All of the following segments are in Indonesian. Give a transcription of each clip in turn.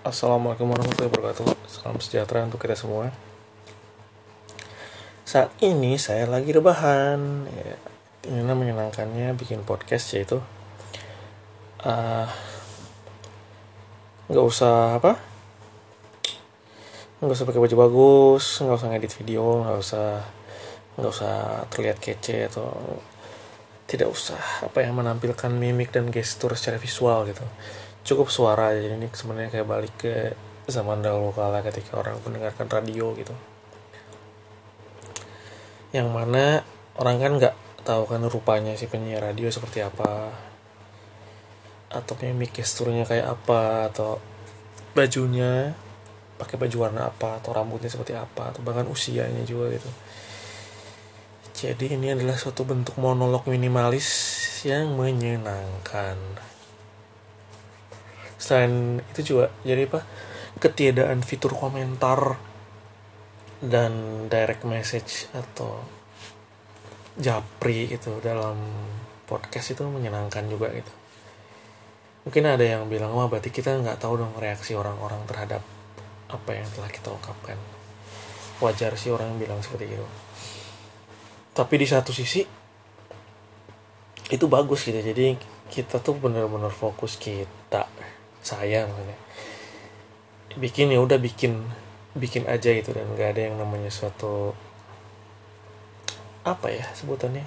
Assalamualaikum warahmatullahi wabarakatuh. Salam sejahtera untuk kita semua. Saat ini saya lagi rebahan. Ya, Ini menyenangkannya bikin podcast yaitu uh, Gak usah apa? Gak usah pakai baju bagus Gak usah ngedit video Gak usah Gak usah terlihat kece atau tidak usah apa yang menampilkan mimik dan gestur secara visual gitu cukup suara jadi ini sebenarnya kayak balik ke zaman dahulu kala ketika orang mendengarkan radio gitu. Yang mana orang kan nggak tahu kan rupanya si penyiar radio seperti apa atau mimik gesturnya kayak apa atau bajunya pakai baju warna apa atau rambutnya seperti apa atau bahkan usianya juga gitu. Jadi ini adalah suatu bentuk monolog minimalis yang menyenangkan. Selain itu juga jadi apa? Ketiadaan fitur komentar dan direct message atau japri itu dalam podcast itu menyenangkan juga gitu. Mungkin ada yang bilang wah berarti kita nggak tahu dong reaksi orang-orang terhadap apa yang telah kita ungkapkan. Wajar sih orang yang bilang seperti itu tapi di satu sisi itu bagus gitu jadi kita tuh bener-bener fokus kita saya maksudnya. Bikin ya udah bikin bikin aja gitu dan gak ada yang namanya suatu apa ya sebutannya?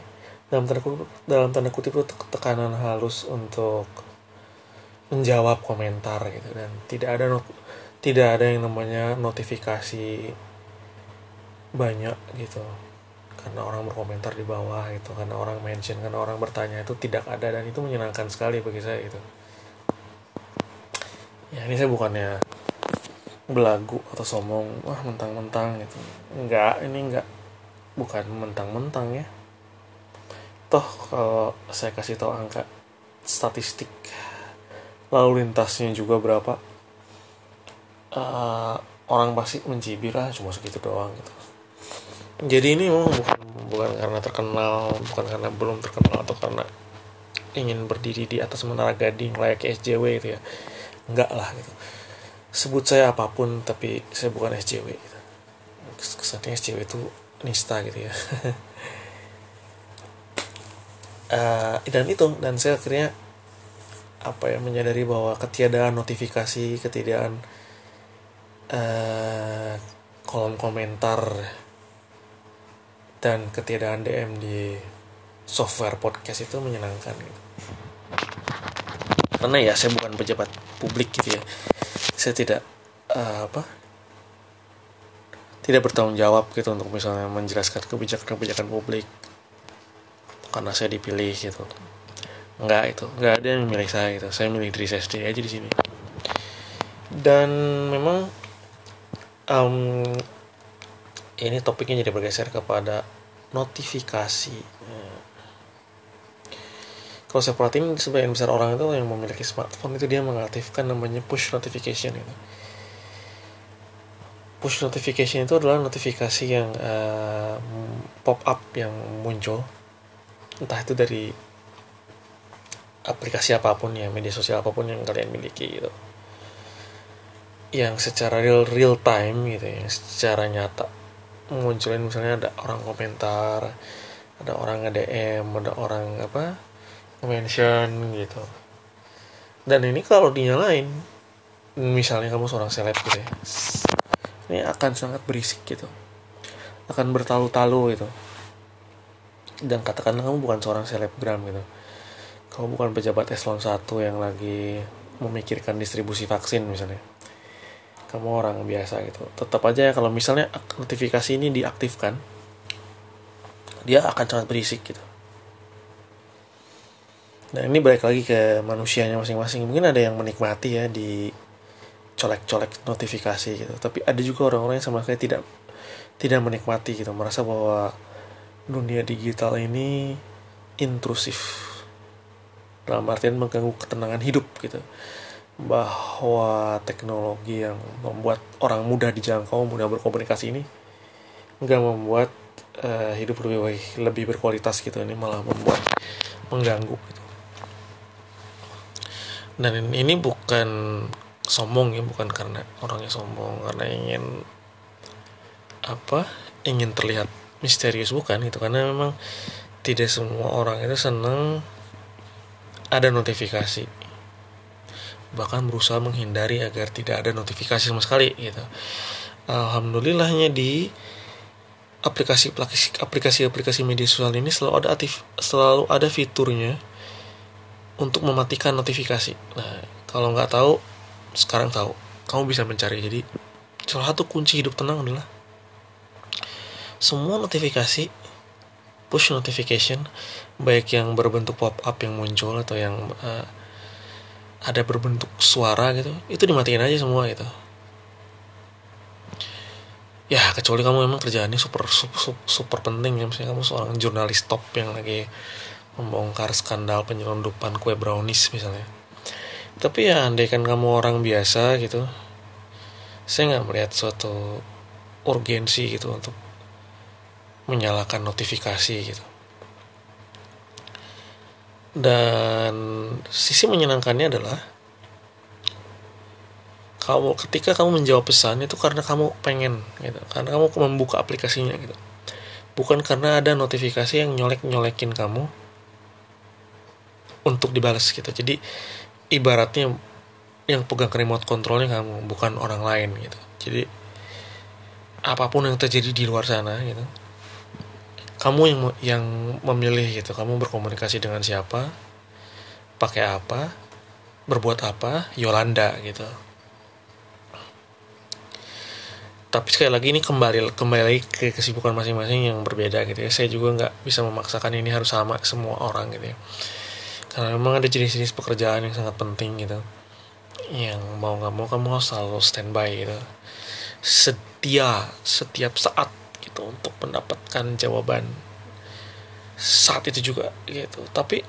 Dalam tanda kutip dalam tanda kutip itu tekanan halus untuk menjawab komentar gitu dan tidak ada not, tidak ada yang namanya notifikasi banyak gitu. Karena orang berkomentar di bawah itu karena orang mention karena orang bertanya itu tidak ada dan itu menyenangkan sekali bagi saya itu ya ini saya bukannya belagu atau sombong wah mentang-mentang gitu. Enggak ini enggak. Bukan mentang-mentang ya. Toh kalau saya kasih tahu angka statistik lalu lintasnya juga berapa uh, orang pasti mencibir lah cuma segitu doang gitu. Jadi ini memang bukan bukan karena terkenal bukan karena belum terkenal atau karena ingin berdiri di atas menara gading layak SJW itu ya enggak lah gitu sebut saya apa pun tapi saya bukan SJW gitu. kesannya SJW itu nista gitu ya uh, dan itu dan saya akhirnya apa ya menyadari bahwa ketiadaan notifikasi ketiadaan uh, kolom komentar dan ketiadaan DM di software podcast itu menyenangkan gitu. Karena ya saya bukan pejabat publik gitu ya. Saya tidak uh, apa? Tidak bertanggung jawab gitu untuk misalnya menjelaskan kebijakan-kebijakan publik. Karena saya dipilih gitu. Enggak itu, enggak ada yang milih saya gitu. Saya milih diri saya sendiri aja di sini. Dan memang um, ini topiknya jadi bergeser kepada notifikasi. Kalau saya perhatiin sebagian besar orang itu yang memiliki smartphone itu dia mengaktifkan namanya push notification itu. Push notification itu adalah notifikasi yang uh, pop up yang muncul entah itu dari aplikasi apa pun ya media sosial apa pun yang kalian miliki gitu yang secara real real time gitu yang secara nyata munculin misalnya ada orang komentar ada orang nge-DM ada orang apa mention gitu. Dan ini kalau dinyalain misalnya kamu seorang seleb gitu ya ini akan sangat berisik gitu. Akan bertalu-talu gitu. Dan katakanlah kamu bukan seorang selebgram gitu. Kamu bukan pejabat eselon 1 yang lagi memikirkan distribusi vaksin misalnya. Kamu orang biasa gitu. Tetap aja ya kalau misalnya notifikasi ini diaktifkan dia akan sangat berisik gitu nah ini balik lagi ke manusianya masing-masing. Mungkin ada yang menikmati ya di colek-colek notifikasi gitu. Tapi ada juga orang-orang yang sama sekali tidak tidak menikmati gitu. Merasa bahwa dunia digital ini intrusif. Dalam artian mengganggu ketenangan hidup gitu. Bahwa teknologi yang membuat orang mudah dijangkau, mudah berkomunikasi ini nggak membuat uh, hidup lebih baik, lebih berkualitas gitu. Ini malah membuat mengganggu gitu. Dan ini bukan sombong ya bukan karena orangnya sombong karena ingin apa ingin terlihat misterius bukan gitu. Karena memang tidak semua orang itu senang ada notifikasi. Bahkan berusaha menghindari agar tidak ada notifikasi sama sekali gitu. Alhamdulillahnya di aplikasi aplikasi aplikasi media sosial ini selalu ada aktif selalu ada fiturnya untuk mematikan notifikasi. Nah kalau nggak tahu sekarang tahu. Kamu bisa mencari. Jadi salah satu kunci hidup tenang adalah semua notifikasi push notification baik yang berbentuk pop up yang muncul atau yang uh, ada berbentuk suara gitu itu dimatiin aja semua gitu. Ya kecuali kamu memang kerjaannya super super, super penting. Ya misalnya kamu seorang jurnalis top yang lagi membongkar skandal penyelundupan kue brownies misalnya. Tapi ya andai kan kamu orang biasa gitu saya nggak melihat suatu urgensi gitu untuk menyalakan notifikasi gitu. Dan sisi menyenangkannya adalah kamu ketika kamu menjawab pesan itu karena kamu pengen gitu karena kamu membuka aplikasinya gitu. Bukan karena ada notifikasi yang nyolek nyolekin kamu untuk dibalas gitu. Jadi ibaratnya yang pegang remote controlnya kamu bukan orang lain gitu. Jadi apa pun yang terjadi di luar sana gitu kamu yang yang memilih gitu. Kamu berkomunikasi dengan siapa pakai apa berbuat apa Yolanda gitu. Tapi sekali lagi ini kembali kembali lagi ke kesibukan masing-masing yang berbeda gitu ya. Saya juga nggak bisa memaksakan ini harus sama semua orang gitu ya karena memang ada jenis-jenis pekerjaan yang sangat penting gitu. Yang mau nggak mau kamu harus selalu standby gitu. Setia setiap saat gitu untuk mendapatkan jawaban saat itu juga gitu. Tapi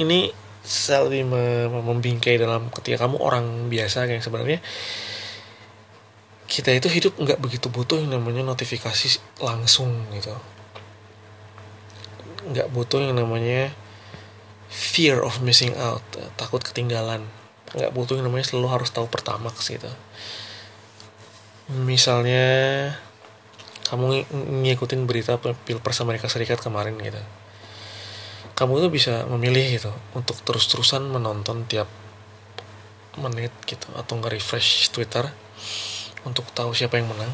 ini saya lebih membingkai dalam ketika kamu orang biasa yang sebenarnya kita itu hidup nggak begitu butuh yang namanya notifikasi langsung gitu. Nggak butuh yang namanya fear of missing out takut ketinggalan. Nggak butuh yang namanya selalu harus tahu pertama gitu misalnya kamu ng ngikutin berita pilpres Amerika Serikat kemarin gitu. Kamu itu bisa memilih gitu untuk terus-terusan menonton tiap menit gitu atau nge-refresh Twitter untuk tahu siapa yang menang.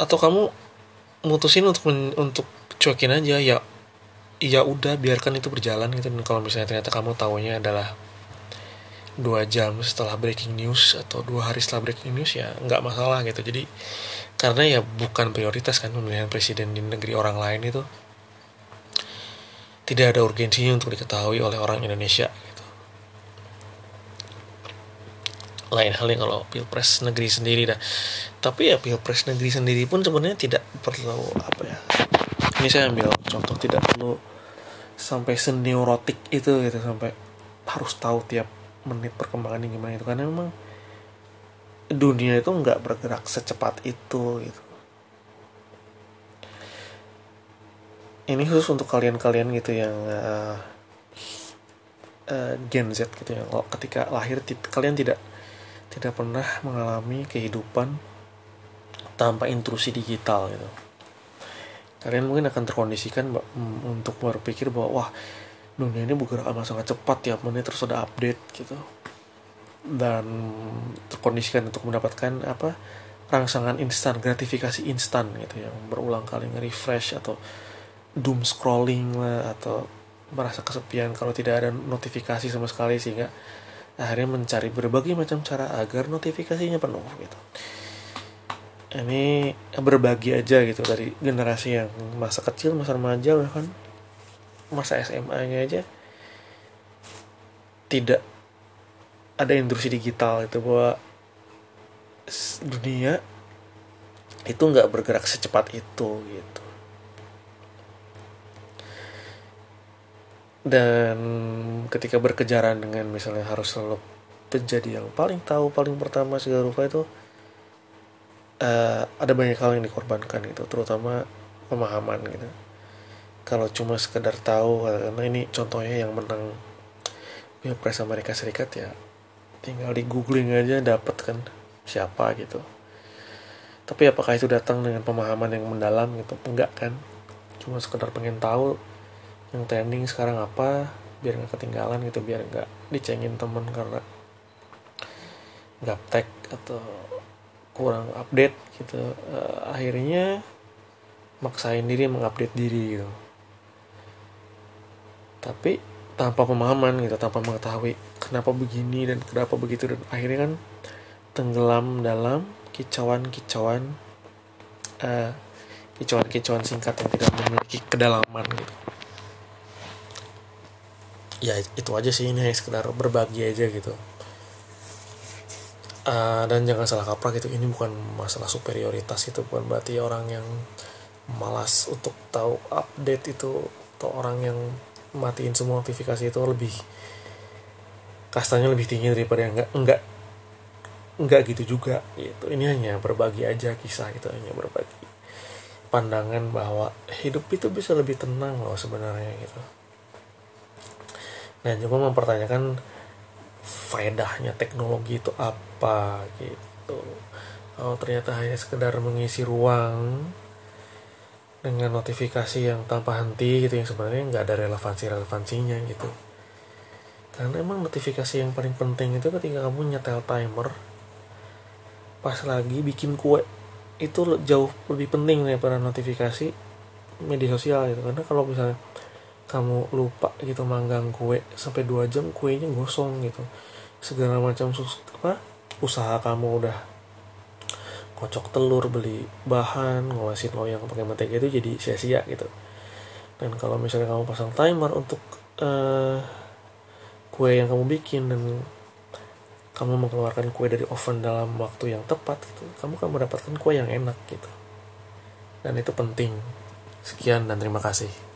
Atau kamu mutusin untuk untuk cuekin aja ya ya udah biarkan itu berjalan gitu. Dan kalau misalnya ternyata kamu tahunya adalah dua jam setelah breaking news atau dua hari setelah breaking news ya nggak masalah gitu. Jadi karena ya bukan prioritas kan pemilihan presiden di negeri orang lain itu. Tidak ada urgensinya untuk diketahui oleh orang Indonesia gitu. lain halnya kalau pilpres negeri sendiri dah. Tapi ya pilpres negeri sendiri pun sebenarnya tidak perlu apa ya ini saya ambil contoh tidak perlu sampai seneurotik itu gitu sampai harus tahu tiap menit perkembangannya gimana itu. Karena memang dunia itu nggak bergerak secepat itu gitu. Ini khusus untuk kalian-kalian gitu yang uh, Gen Z gitu ya. Kalau ketika lahir kalian tidak tidak pernah mengalami kehidupan tanpa intrusi digital gitu kalian mungkin akan terkondisikan untuk berpikir bahwa wah dunia ini bergerak amat sangat cepat tiap menit terus ada update gitu. Dan terkondisikan untuk mendapatkan apa rangsangan instan gratifikasi instan gitu yang berulang kali nge-refresh atau doom scrolling lah atau merasa kesepian kalau tidak ada notifikasi sama sekali sehingga akhirnya mencari berbagai macam cara agar notifikasinya penuh gitu ini berbagi aja gitu dari generasi yang masa kecil masa remaja bahkan masa SMA-nya aja. Tidak ada industri digital itu bahwa dunia itu nggak bergerak secepat itu gitu. Dan ketika berkejaran dengan misalnya harus selalu menjadi yang paling tahu paling pertama segala rupa itu uh, ada banyak hal yang dikorbankan gitu terutama pemahaman gitu. Kalau cuma sekedar tahu karena ini contohnya yang menang pilpres Amerika Serikat ya tinggal di googling aja dapat kan siapa gitu. Tapi apakah itu datang dengan pemahaman yang mendalam gitu? Enggak kan. Cuma sekedar pengen tahu yang trending sekarang apa biar nggak ketinggalan gitu biar nggak dicengin temen karena gaptek atau kurang update gitu. Uh, akhirnya maksain diri mengupdate diri gitu. Tapi tanpa pemahaman gitu tanpa mengetahui kenapa begini dan kenapa begitu. Dan akhirnya kan tenggelam dalam kicauan-kicauan uh, kicauan-kicauan singkat yang tidak memiliki kedalaman gitu. Ya itu aja sih ini sekedar berbagi aja gitu uh, dan jangan salah kaprah gitu ini bukan masalah superioritas itu bukan berarti orang yang malas untuk tahu update itu atau orang yang matiin semua notifikasi itu lebih kastanya lebih tinggi daripada yang enggak enggak enggak gitu juga gitu. Ini hanya berbagi aja kisah itu hanya berbagi pandangan bahwa hidup itu bisa lebih tenang loh sebenarnya gitu. Dan juga mempertanyakan faedahnya teknologi itu apa gitu. Kalau ternyata hanya sekedar mengisi ruang dengan notifikasi yang tanpa henti gitu yang sebenarnya nggak ada relevansi relevansinya gitu. Karena emang notifikasi yang paling penting itu ketika kamu nyetel timer pas lagi bikin kue itu jauh lebih penting daripada notifikasi media sosial gitu. Karena kalau misalnya kamu lupa gitu manggang kue sampai dua jam kuenya gosong gitu. Segala macam sus apa usaha kamu udah kocok telur beli bahan ngolasin loyang pakai mentega itu jadi sia-sia gitu. Dan kalau misalnya kamu pasang timer untuk uh, kue yang kamu bikin dan kamu mengeluarkan kue dari oven dalam waktu yang tepat gitu kamu akan mendapatkan kue yang enak gitu. Dan itu penting. Sekian dan terima kasih